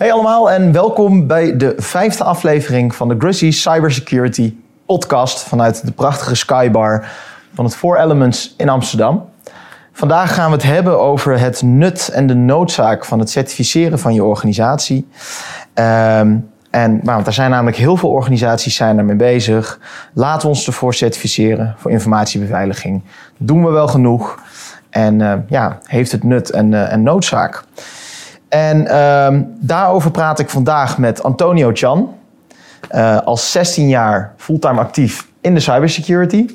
Hey allemaal en welkom bij de vijfde aflevering van de Gruzzy Cybersecurity podcast vanuit de prachtige Skybar van het Four Elements in Amsterdam. Vandaag gaan we het hebben over het nut en de noodzaak van het certificeren van je organisatie. Ehm, en, nou, want er zijn namelijk heel veel organisaties zijn daarmee bezig. Laten we ons ervoor certificeren voor informatiebeveiliging. Doen we wel genoeg? En uh, ja, heeft het nut en, uh, en noodzaak? En ehm, daarover praat ik vandaag met Antonio Chan. Uh, als 16 jaar fulltime actief in de cybersecurity.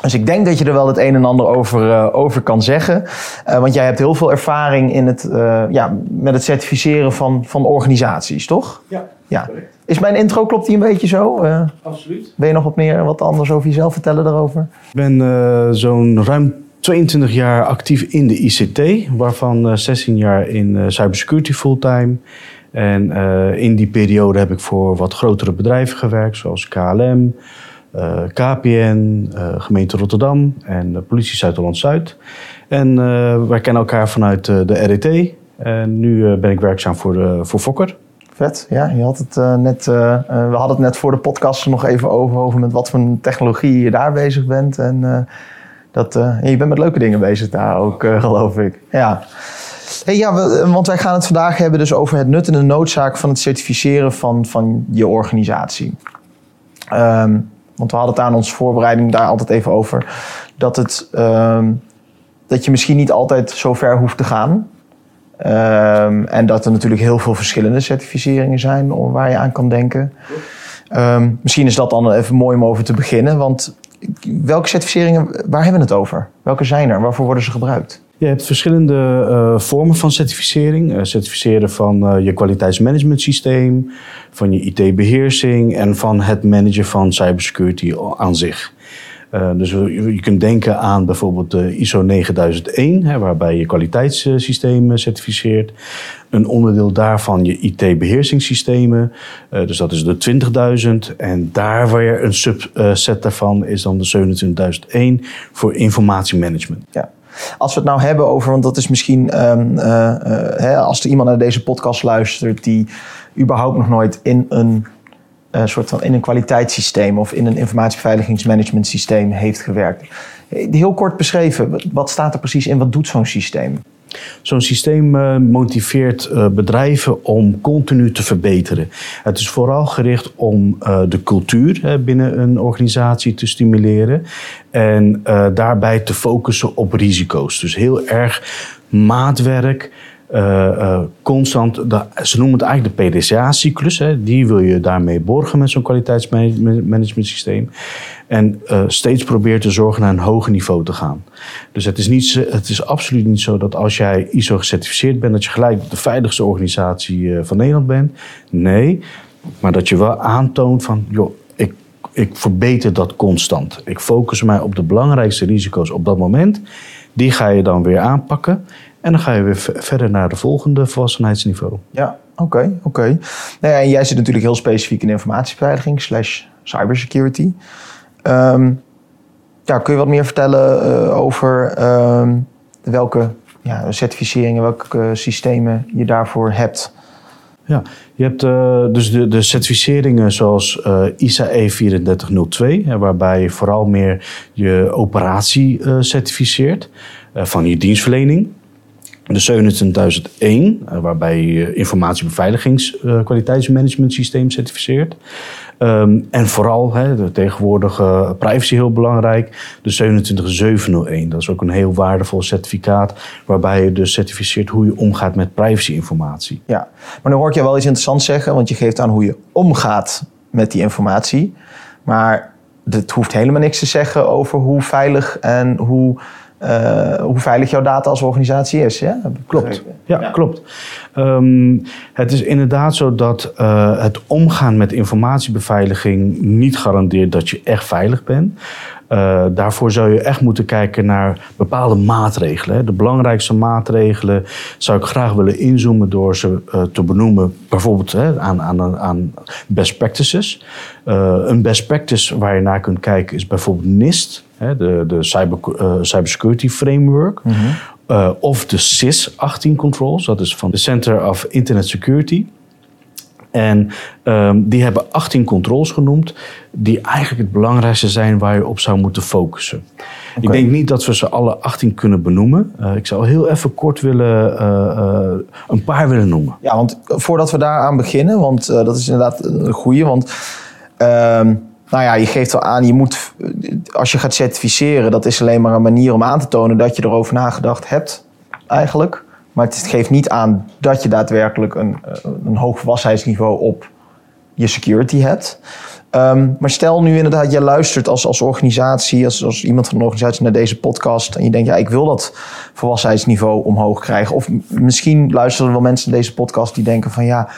Dus ik denk dat je er wel het een en ander over, uh, over kan zeggen. Uh, want jij hebt heel veel ervaring in het, ja, met het certificeren van, van organisaties, toch? Ja, ja. Is mijn intro, klopt die een beetje zo? Absoluut. Wil je nog wat meer, wat anders over jezelf vertellen daarover? Ik ben zo'n ruim 22 jaar actief in de ICT, waarvan 16 jaar in cybersecurity fulltime. En uh, in die periode heb ik voor wat grotere bedrijven gewerkt, zoals KLM, KPN, gemeente Rotterdam en de politie Zuid-Holland-Zuid. En wij kennen elkaar vanuit de RET. En nu ben ik werkzaam voor, voor Fokker. Vet, ja. Je had het, net, we hadden het net voor de podcast nog even over, over met wat voor technologie je daar bezig bent. En dat, je bent met leuke dingen bezig daar ook, geloof ik. Ja. Hey, ja, want wij gaan het vandaag hebben dus over het nut en de noodzaak van het certificeren van, van je organisatie. Um, want we hadden het aan onze voorbereiding daar altijd even over. Dat, het, um, dat je misschien niet altijd zo ver hoeft te gaan. Um, en dat er natuurlijk heel veel verschillende certificeringen zijn waar je aan kan denken. misschien is dat dan even mooi om over te beginnen. Want welke certificeringen, waar hebben we het over? Welke zijn er? Waarvoor worden ze gebruikt? Je hebt verschillende uh, vormen van certificering. Uh, certificeren van uh, je kwaliteitsmanagement systeem, van je IT-beheersing en van het managen van cybersecurity aan zich. Dus je kunt denken aan bijvoorbeeld de ISO 9001, hè, waarbij je kwaliteitssystemen certificeert. Een onderdeel daarvan je IT-beheersingssystemen, dus dat is de 20.000. En daar weer een subset daarvan is dan de 27.001 voor informatiemanagement. Ja. Als we het nou hebben over, want dat is misschien uh, uh, hè, als er iemand naar deze podcast luistert die überhaupt nog nooit in een uh, soort van in een kwaliteitssysteem of in een informatiebeveiligingsmanagement systeem heeft gewerkt. Heel kort beschreven, wat staat er precies in? Wat doet zo'n systeem? Zo'n systeem uh, motiveert uh, bedrijven om continu te verbeteren. Het is vooral gericht om uh, de cultuur binnen een organisatie te stimuleren en daarbij te focussen op risico's. Dus heel erg maatwerk. Constant, ze noemen het eigenlijk de PDCA-cyclus. Die wil je daarmee borgen met zo'n kwaliteitsmanagement systeem. En uh, steeds probeert te zorgen naar een hoger niveau te gaan. Dus het is, niet, het is absoluut niet zo dat als jij ISO gecertificeerd bent, dat je gelijk de veiligste organisatie van Nederland bent. Nee, maar dat je wel aantoont van, joh, ik verbeter dat constant. Ik focus mij op de belangrijkste risico's op dat moment. Die ga je dan weer aanpakken. En dan ga je weer verder naar de volgende volwassenheidsniveau. Ja, oké, okay, oké. Okay. Nou ja, en jij zit natuurlijk heel specifiek in informatiebeveiliging slash cybersecurity. Um, ja, kun je wat meer vertellen uh, over um, welke ja, certificeringen, welke systemen je daarvoor hebt? Ja, je hebt uh, dus de, de certificeringen zoals uh, ISA E 3402, waarbij je vooral meer je operatie certificeert van je dienstverlening. De 27001, waarbij je informatiebeveiligingskwaliteitsmanagement systeem certificeert. Um, en vooral, hè, de tegenwoordige privacy heel belangrijk, de 27701. Dat is ook een heel waardevol certificaat, waarbij je dus certificeert hoe je omgaat met privacyinformatie. Ja, maar nu hoor ik je wel iets interessants zeggen, want je geeft aan hoe je omgaat met die informatie. Maar het hoeft helemaal niks te zeggen over hoe veilig en hoe uh, hoe veilig jouw data als organisatie is. Ja? Klopt. Ja, ja. klopt. Um, het is inderdaad zo dat uh, het omgaan met informatiebeveiliging niet garandeert dat je echt veilig bent. Uh, daarvoor zou je echt moeten kijken naar bepaalde maatregelen. De belangrijkste maatregelen zou ik graag willen inzoomen door ze uh, te benoemen, bijvoorbeeld hè, aan, aan, aan best practices. Uh, een best practice waar je naar kunt kijken is bijvoorbeeld NIST. Hè, de, de cyber, uh, Cybersecurity Framework. Uh, of de CIS 18 controls, dat is van de Center of Internet Security. En um, die hebben 18 controls genoemd, die eigenlijk het belangrijkste zijn waar je op zou moeten focussen. Ik denk niet dat we ze alle 18 kunnen benoemen. Uh, ik zou heel even kort willen, uh, een paar willen noemen. Ja, want voordat we daaraan beginnen, want dat is inderdaad een goede. Want ehm, nou ja, je geeft wel aan, je moet, als je gaat certificeren, dat is alleen maar een manier om aan te tonen dat je erover nagedacht hebt, eigenlijk. Maar het geeft niet aan dat je daadwerkelijk een, een hoog volwassenheidsniveau op je security hebt. Um, maar stel nu inderdaad, jij luistert als, als organisatie, als, als iemand van een organisatie naar deze podcast. En je denkt, ja, ik wil dat volwassenheidsniveau omhoog krijgen. Of misschien luisteren er wel mensen naar deze podcast die denken van ja,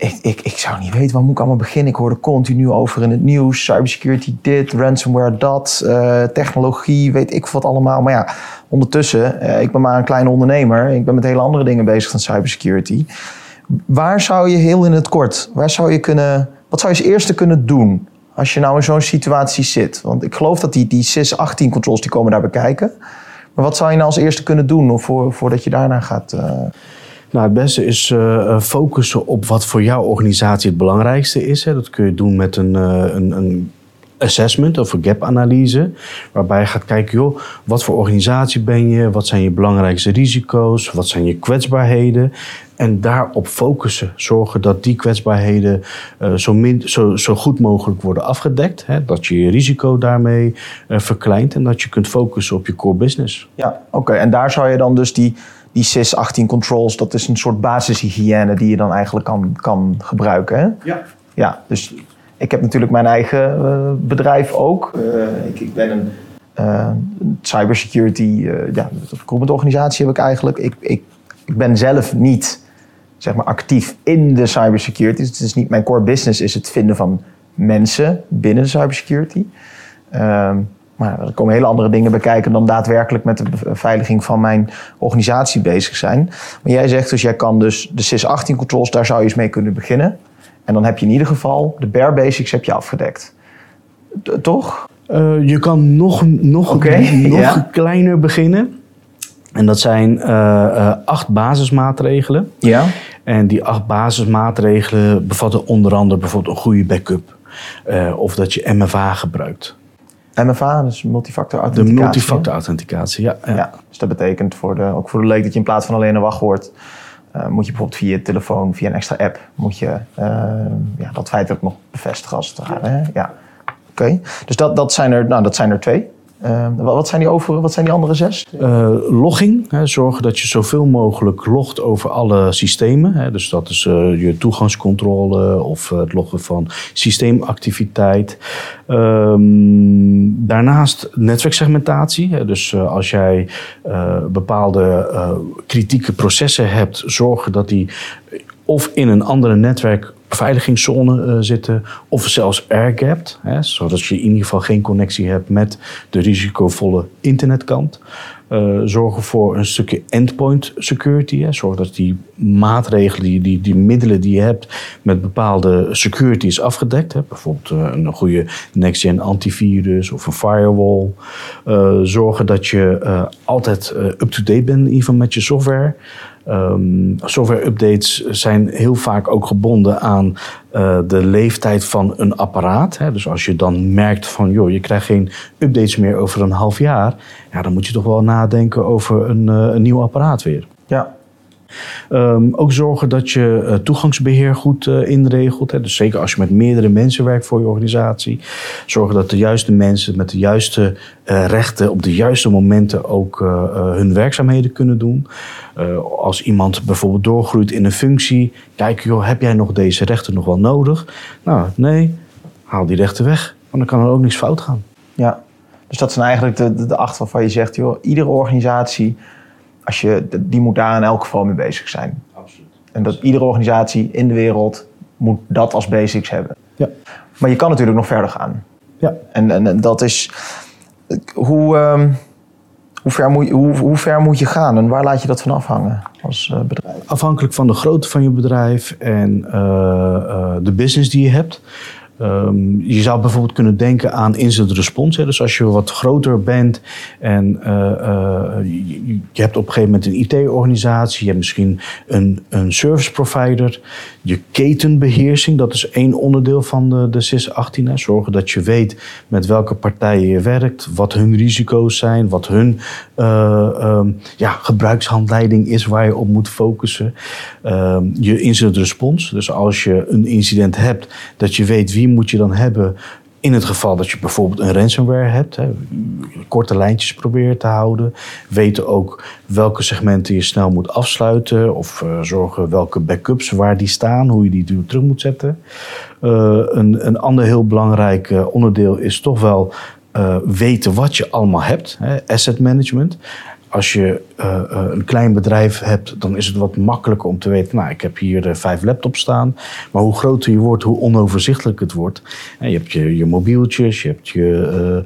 ik, ik, ik zou niet weten waar moet ik allemaal beginnen. Ik hoorde continu over in het nieuws. Cybersecurity dit, ransomware dat, uh, technologie, weet ik wat allemaal. Maar ja, ondertussen, uh, ik ben maar een kleine ondernemer. Ik ben met hele andere dingen bezig dan cybersecurity. Waar zou je heel in het kort, waar zou je kunnen, wat zou je als eerste kunnen doen als je nou in zo'n situatie zit? Want ik geloof dat die, die CIS 18 controls die komen daar bekijken. Maar wat zou je nou als eerste kunnen doen voor, voordat je daarna gaat... Uh... Nou, het beste is uh, focussen op wat voor jouw organisatie het belangrijkste is. Hè. Dat kun je doen met een, uh, een, een assessment of een gap-analyse. Waarbij je gaat kijken, joh, wat voor organisatie ben je? Wat zijn je belangrijkste risico's? Wat zijn je kwetsbaarheden? En daarop focussen. Zorgen dat die kwetsbaarheden zo, min, zo, zo goed mogelijk worden afgedekt. Hè? Dat je je risico daarmee verkleint. En dat je kunt focussen op je core business. Ja, oké. En daar zou je dan dus die die CIS 18 controls, dat is een soort basishygiëne die je dan eigenlijk kan, kan gebruiken. Hè? Ja. Ja, dus ik heb natuurlijk mijn eigen uh, bedrijf ook. Uh, ik, ik, ben een uh, cybersecurity, ja, recruitment organisatie heb ik eigenlijk. Ik, ik, ik ben zelf niet zeg maar, actief in de cybersecurity. Dus het is niet mijn core business, is het vinden van mensen binnen de cybersecurity. Ehm, maar er komen hele andere dingen bekijken dan daadwerkelijk met de beveiliging van mijn organisatie bezig zijn. Maar jij zegt dus, jij kan dus de SIS-18 controls, daar zou je eens mee kunnen beginnen. En dan heb je in ieder geval de bare basics heb je afgedekt. Toch? Uh, je kan nog, nog, okay, nog ja. kleiner beginnen. En dat zijn uh, uh, acht basismaatregelen. Ja. En die acht basismaatregelen bevatten onder andere bijvoorbeeld een goede backup. of dat je MFA gebruikt. MFA, dus multifactor authenticatie. De multifactor authenticatie, ja, ja. ja. Dus dat betekent voor de, ook voor de leek dat je in plaats van alleen een wachtwoord... Uh, moet je bijvoorbeeld via je telefoon, via een extra app... moet je uh, ja, dat feitelijk nog bevestigen als het ware. Ja. ja. Oké, okay. dus dat, dat, zijn er, nou, dat zijn er twee. Uh, wat, zijn die over, wat zijn die andere zes? Uh, logging. Hè, zorgen dat je zoveel mogelijk logt over alle systemen. Hè, dus dat is uh, je toegangscontrole of het loggen van systeemactiviteit. Um, daarnaast netwerksegmentatie. Hè, dus als jij bepaalde kritieke processen hebt, zorgen dat die of in een andere netwerk beveiligingszone uh, zitten of zelfs airgapped, hè, zodat je in ieder geval geen connectie hebt met de risicovolle internetkant. Uh, zorgen voor een stukje endpoint security. Hè. Zorg dat die maatregelen, die, die, middelen die je hebt met bepaalde security is afgedekt. Bijvoorbeeld uh, een goede next-gen antivirus of een firewall. Zorgen dat je altijd up-to-date bent in ieder geval met je software. Um, software-updates zijn heel vaak ook gebonden aan uh, de leeftijd van een apparaat. Hè. Dus als je dan merkt van, joh, je krijgt geen updates meer over een half jaar, ja, dan moet je toch wel nadenken over een, uh, een nieuw apparaat weer. Ja. Um, ook zorgen dat je uh, toegangsbeheer goed uh, inregelt. Hè. Dus zeker als je met meerdere mensen werkt voor je organisatie. Zorgen dat de juiste mensen met de juiste uh, rechten op de juiste momenten ook hun werkzaamheden kunnen doen. als iemand bijvoorbeeld doorgroeit in een functie. Kijk, joh, heb jij nog deze rechten nog wel nodig? Nou, nee, haal die rechten weg. Want dan kan er ook niks fout gaan. Ja, dus dat zijn eigenlijk de, de, de acht waarvan je zegt, joh, iedere organisatie als je, die moet daar in elk geval mee bezig zijn. Absoluut. En dat iedere organisatie in de wereld moet dat als basics hebben. Ja. Maar je kan natuurlijk nog verder gaan. Ja. En, en, en dat is... Hoe, um, hoe, ver moet je, hoe, hoe, ver moet je gaan en waar laat je dat van afhangen als uh, bedrijf? Afhankelijk van de grootte van je bedrijf en uh, uh, de business die je hebt. Ehm, je zou bijvoorbeeld kunnen denken aan incident response. Hè. Dus als je wat groter bent en uh, uh, je, hebt op een gegeven moment een IT-organisatie, je hebt misschien een, een service provider, je ketenbeheersing, dat is één onderdeel van de, de CIS 18. Hè. Zorgen dat je weet met welke partijen je werkt, wat hun risico's zijn, wat hun uh, um, ja, gebruikshandleiding is waar je op moet focussen. Ehm, je incident response, dus als je een incident hebt, dat je weet wie moet je dan hebben in het geval dat je bijvoorbeeld een ransomware hebt, hè, korte lijntjes proberen te houden, weten ook welke segmenten je snel moet afsluiten of uh, zorgen welke backups waar die staan, hoe je die terug moet zetten. Uh, een, een ander heel belangrijk uh, onderdeel is toch wel weten wat je allemaal hebt, hè, asset management als je uh, een klein bedrijf hebt, dan is het wat makkelijker om te weten. Nou, ik heb hier uh, vijf laptops staan. Maar hoe groter je wordt, hoe onoverzichtelijk het wordt. Je hebt je, je mobieltjes, je hebt je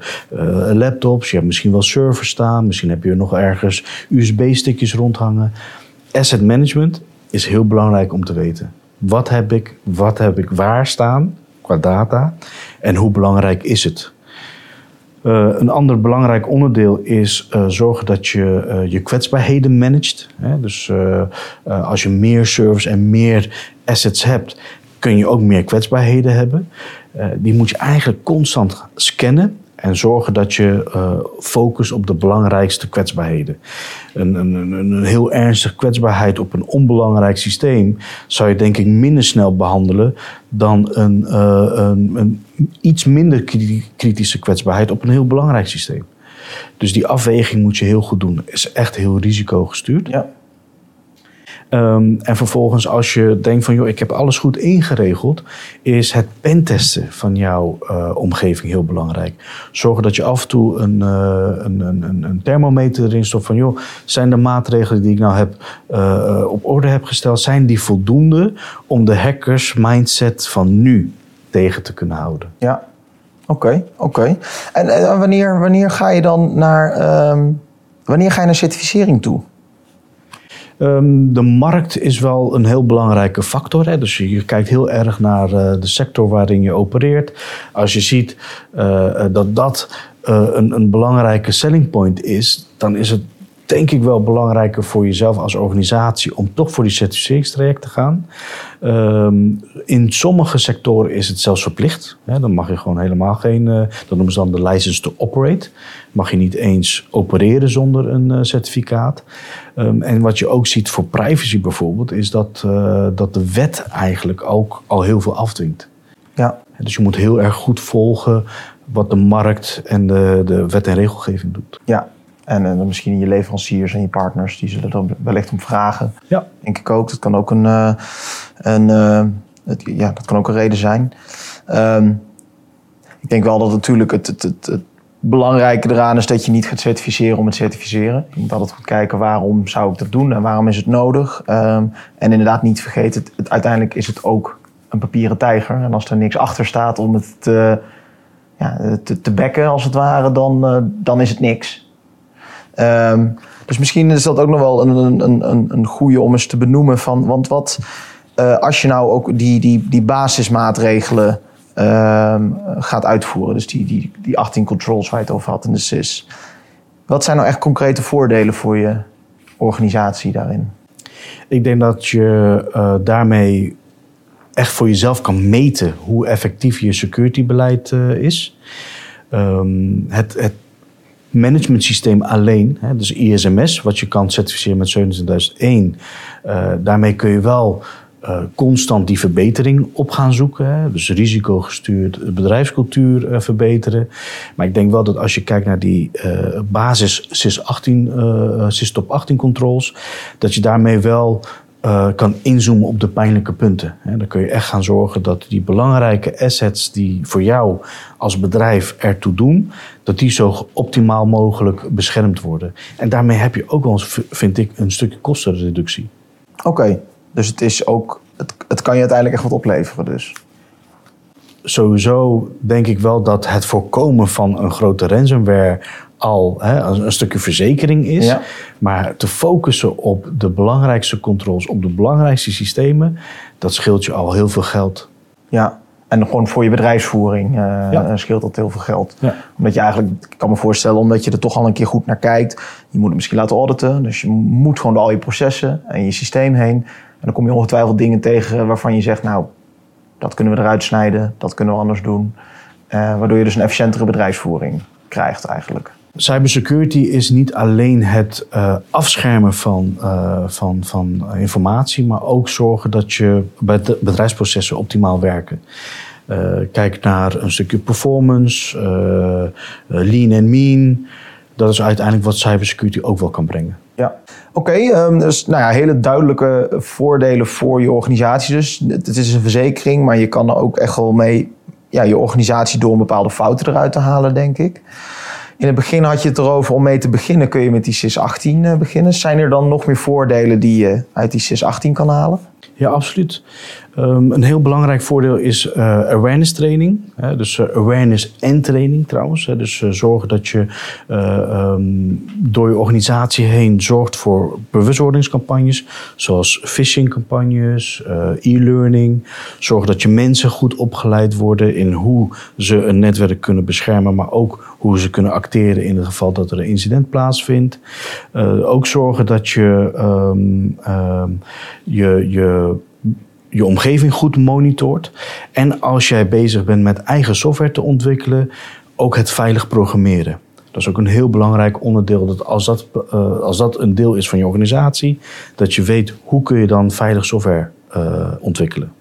laptops, je hebt misschien wel servers staan. Misschien heb je nog ergens USB-stickjes rondhangen. Asset management is heel belangrijk om te weten. Wat heb ik, wat heb ik waar staan qua data en hoe belangrijk is het? Uh, een ander belangrijk onderdeel is uh, zorgen dat je uh, je kwetsbaarheden managt. Hè? Dus als je meer service en meer assets hebt, kun je ook meer kwetsbaarheden hebben. die moet je eigenlijk constant scannen en zorgen dat je uh, focust op de belangrijkste kwetsbaarheden. Een, een, een, heel ernstige kwetsbaarheid op een onbelangrijk systeem zou je denk ik minder snel behandelen dan een, uh, een, een iets minder kritische kwetsbaarheid op een heel belangrijk systeem. Dus die afweging moet je heel goed doen. Is echt heel risicogestuurd. Ja. Um, en vervolgens, als je denkt van, joh, ik heb alles goed ingeregeld, is het pentesten van jouw uh, omgeving heel belangrijk. Zorgen dat je af en toe een, uh, een, een, een, thermometer erin stopt van, joh, zijn de maatregelen die ik nou heb uh, op orde heb gesteld, zijn die voldoende om de hackers mindset van nu tegen te kunnen houden? Ja, oké, oké. En, wanneer, wanneer ga je dan naar, um, wanneer ga je naar certificering toe? Um, de markt is wel een heel belangrijke factor. Hè? Dus je, kijkt heel erg naar uh, de sector waarin je opereert. Als je ziet uh, dat dat uh, een, een belangrijke selling point is, dan is het denk ik wel belangrijker voor jezelf als organisatie om toch voor die certificeringstraject te gaan. Um, in sommige sectoren is het zelfs verplicht. Hè, dan mag je gewoon helemaal geen, uh, dat noemen ze dan de license to operate. Mag je niet eens opereren zonder een uh, certificaat. Um, en wat je ook ziet voor privacy bijvoorbeeld, is dat, uh, dat de wet eigenlijk ook al heel veel afdwingt. Ja. Dus je moet heel erg goed volgen wat de markt en de, de wet en regelgeving doet. Ja, en, en misschien je leveranciers en je partners, die zullen er wellicht om vragen. Ja. Denk ik ook. Dat kan ook een, uh, een, uh, het, ja, dat kan ook een reden zijn. Um, ik denk wel dat natuurlijk het, het, het, het, belangrijke eraan is dat je niet gaat certificeren om het certificeren. Je moet altijd goed kijken waarom zou ik dat doen en waarom is het nodig. Um, en inderdaad niet vergeten, het, het, uiteindelijk is het ook een papieren tijger. En als er niks achter staat om het te, ja, te, te bekken als het ware, dan, uh, dan is het niks. Um, dus misschien is dat ook nog wel een, een, een, een goede om eens te benoemen. Van, want wat uh, als je nou ook die, die, die basismaatregelen uh, gaat uitvoeren, dus die, die, die 18 controls waar je het over had in de SIS. Wat zijn nou echt concrete voordelen voor je organisatie daarin? Ik denk dat je uh, daarmee echt voor jezelf kan meten hoe effectief je securitybeleid uh, is. Um, het, het management systeem alleen, hè, dus ISMS, wat je kan certificeren met 27001, uh, daarmee kun je wel uh, constant die verbetering op gaan zoeken. Hè, dus risicogestuurd bedrijfscultuur uh, verbeteren. Maar ik denk wel dat als je kijkt naar die basis SIS 18, SIS top 18 controls, dat je daarmee wel uh, kan inzoomen op de pijnlijke punten. dan kun je echt gaan zorgen dat die belangrijke assets die voor jou als bedrijf ertoe doen, dat die zo optimaal mogelijk beschermd worden. En daarmee heb je ook wel eens, vind ik, een stukje kostenreductie. Oké, okay. dus het, is ook, het, het kan je uiteindelijk echt wat opleveren dus? Sowieso denk ik wel dat het voorkomen van een grote ransomware al hè, een, stukje verzekering is. Ja. Maar te focussen op de belangrijkste controles, op de belangrijkste systemen, dat scheelt je al heel veel geld. Ja, En gewoon voor je bedrijfsvoering uh, Ja. scheelt dat heel veel geld. Ja. Omdat je eigenlijk, ik kan me voorstellen, omdat je er toch al een keer goed naar kijkt. Je moet het misschien laten auditen. Dus je moet gewoon door al je processen en je systeem heen. En dan kom je ongetwijfeld dingen tegen waarvan je zegt, nou, dat kunnen we eruit snijden. Dat kunnen we anders doen. Eh, waardoor je dus een efficiëntere bedrijfsvoering krijgt eigenlijk. Cybersecurity is niet alleen het eh, afschermen van, eh, van, van informatie, maar ook zorgen dat je bedrijfsprocessen optimaal werken. Eh, kijk naar een stukje performance, lean en mean. Dat is uiteindelijk wat cybersecurity ook wel kan brengen. Ja, oké. ehm, dus nou ja, hele duidelijke voordelen voor je organisatie. Dus het het is een verzekering, maar je kan er ook echt wel mee ja, je organisatie door een bepaalde fouten eruit te halen, denk ik. In het begin had je het erover om mee te beginnen, kun je met die SIS 18 eh, beginnen. Zijn er dan nog meer voordelen die je uit die SIS 18 kan halen? Ja, absoluut. Ehm, een heel belangrijk voordeel is eh, awareness training. Hè, dus eh, awareness en training trouwens. Hè, dus eh, zorgen dat je eh, ehm, door je organisatie heen zorgt voor bewustwordingscampagnes. Zoals phishing campagnes, eh, e-learning. Zorg dat je mensen goed opgeleid worden in hoe ze een netwerk kunnen beschermen. Maar ook hoe ze kunnen acteren in het geval dat er een incident plaatsvindt. Ook zorgen dat je ehm, je, je je omgeving goed monitort. En als jij bezig bent met eigen software te ontwikkelen, ook het veilig programmeren. Dat is ook een heel belangrijk onderdeel. Dat als, dat, eh, als dat een deel is van je organisatie, dat je weet hoe kun je dan veilig software eh, ontwikkelen.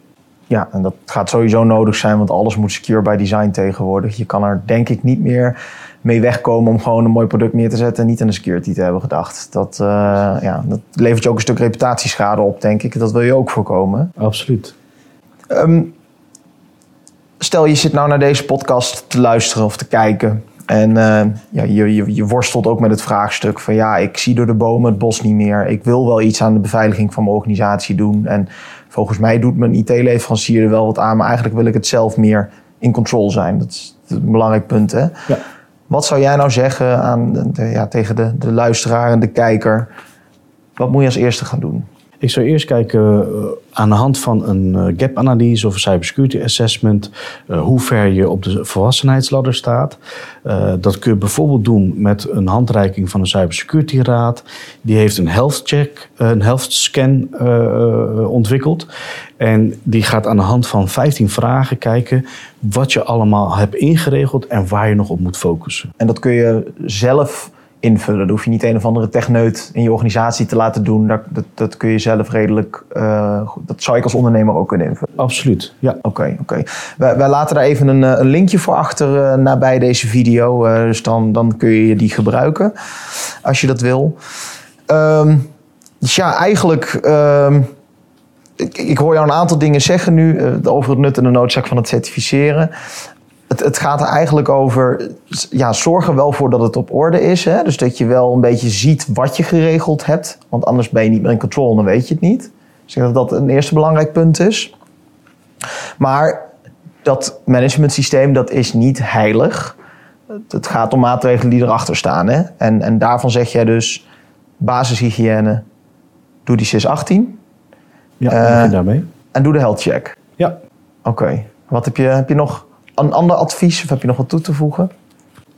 Ja, en dat gaat sowieso nodig zijn, want alles moet secure by design tegenwoordig. Je kan er denk ik niet meer mee wegkomen om gewoon een mooi product neer te zetten en niet aan de security te hebben gedacht. Dat, eh, ja, dat levert je ook een stuk reputatieschade op, denk ik. Dat wil je ook voorkomen. Absoluut. Ehm, stel je zit nou naar deze podcast te luisteren of te kijken. En eh, ja, je, je, je worstelt ook met het vraagstuk van ja, ik zie door de bomen het bos niet meer. Ik wil wel iets aan de beveiliging van mijn organisatie doen. En volgens mij doet mijn IT-leverancier er wel wat aan, maar eigenlijk wil ik het zelf meer in control zijn. Dat is een belangrijk punt. Hè? Ja. Wat zou jij nou zeggen aan ja, tegen de, de luisteraar en de kijker? Wat moet je als eerste gaan doen? Ik zou eerst kijken eh, aan de hand van een eh, gap-analyse of een cybersecurity assessment, eh, hoe ver je op de volwassenheidsladder staat. Dat kun je bijvoorbeeld doen met een handreiking van een cybersecurity raad. Die heeft een health check, een health scan ontwikkeld. En die gaat aan de hand van 15 vragen kijken wat je allemaal hebt ingeregeld en waar je nog op moet focussen. En dat kun je zelf invullen. Dat hoef je niet een of andere techneut in je organisatie te laten doen. Dat, dat, dat kun je zelf redelijk... goed- dat zou ik als ondernemer ook kunnen invullen. Absoluut, ja. Oké, oké. Wij, wij laten daar even een, eh, een linkje voor achter eh, nabij deze video. dus dan, dan kun je die gebruiken als je dat wil. Ehm, dus ja, eigenlijk... ehm, ik, ik hoor jou een aantal dingen zeggen nu over het nut en de noodzaak van het certificeren. Het, het gaat er eigenlijk over, ja, zorg er wel voor dat het op orde is. Hè? Dus dat je wel een beetje ziet wat je geregeld hebt. Want anders ben je niet meer in control en dan weet je het niet. Dus ik denk dat dat een eerste belangrijk punt is. Maar dat managementsysteem, dat is niet heilig. Het- gaat om maatregelen die erachter staan. Hè? En, en daarvan zeg jij dus, basishygiëne, doe die SIS 18 Ja, Eh, daarmee. en doe de health check. Ja, Oké. Wat heb je, heb je nog een ander advies of heb je nog wat toe te voegen?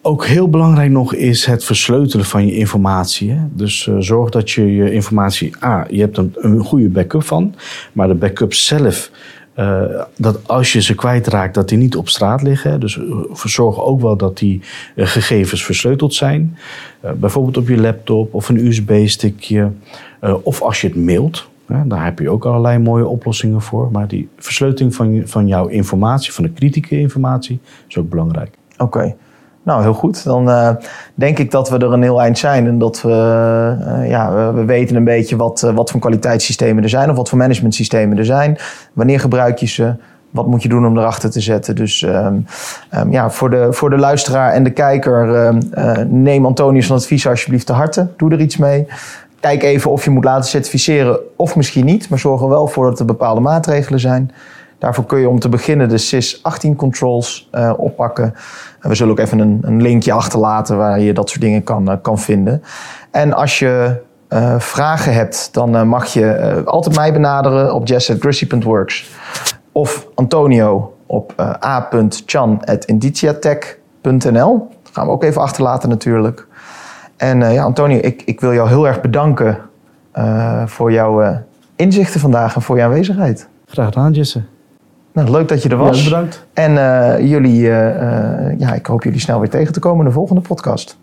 Ook heel belangrijk nog is het versleutelen van je informatie. Hè? Dus eh, zorg dat je je informatie... A, je hebt een, een goede backup van. Maar de backup zelf... eh, dat als je ze kwijtraakt, dat die niet op straat liggen. Dus eh, zorg ook wel dat die gegevens versleuteld zijn. Bijvoorbeeld op je laptop of een USB-stickje. of als je het mailt. Hè, daar heb je ook allerlei mooie oplossingen voor. Maar die versleuteling van, van jouw informatie, van de kritieke informatie, is ook belangrijk. Oké. Nou, heel goed. Dan eh, denk ik dat we er een heel eind zijn. En dat we, eh, ja, we, we weten een beetje wat, eh, wat voor kwaliteitssystemen er zijn. Of wat voor managementsystemen er zijn. Wanneer gebruik je ze? Wat moet je doen om erachter te zetten? Dus ehm, ehm, ja, voor de, voor de luisteraar en de kijker... ehm, eh, neem Antonius van advies alsjeblieft te harte. Doe er iets mee. Kijk even of je moet laten certificeren of misschien niet. Maar zorg er wel voor dat er bepaalde maatregelen zijn. Daarvoor kun je om te beginnen de SIS 18 controls eh, oppakken. En we zullen ook even een, een linkje achterlaten waar je dat soort dingen kan, eh, kan vinden. En als je eh, vragen hebt, dan mag je altijd mij benaderen op jess.grissy.works. Of Antonio op a.chan.indiciatech.nl. Dat gaan we ook even achterlaten natuurlijk. En ja, Antonio, ik, ik wil jou heel erg bedanken voor jouw inzichten vandaag en voor je aanwezigheid. Graag gedaan, Jesse. Nou, leuk dat je er was. Ja, bedankt. En jullie, ja, ik hoop jullie snel weer tegen te komen in de volgende podcast.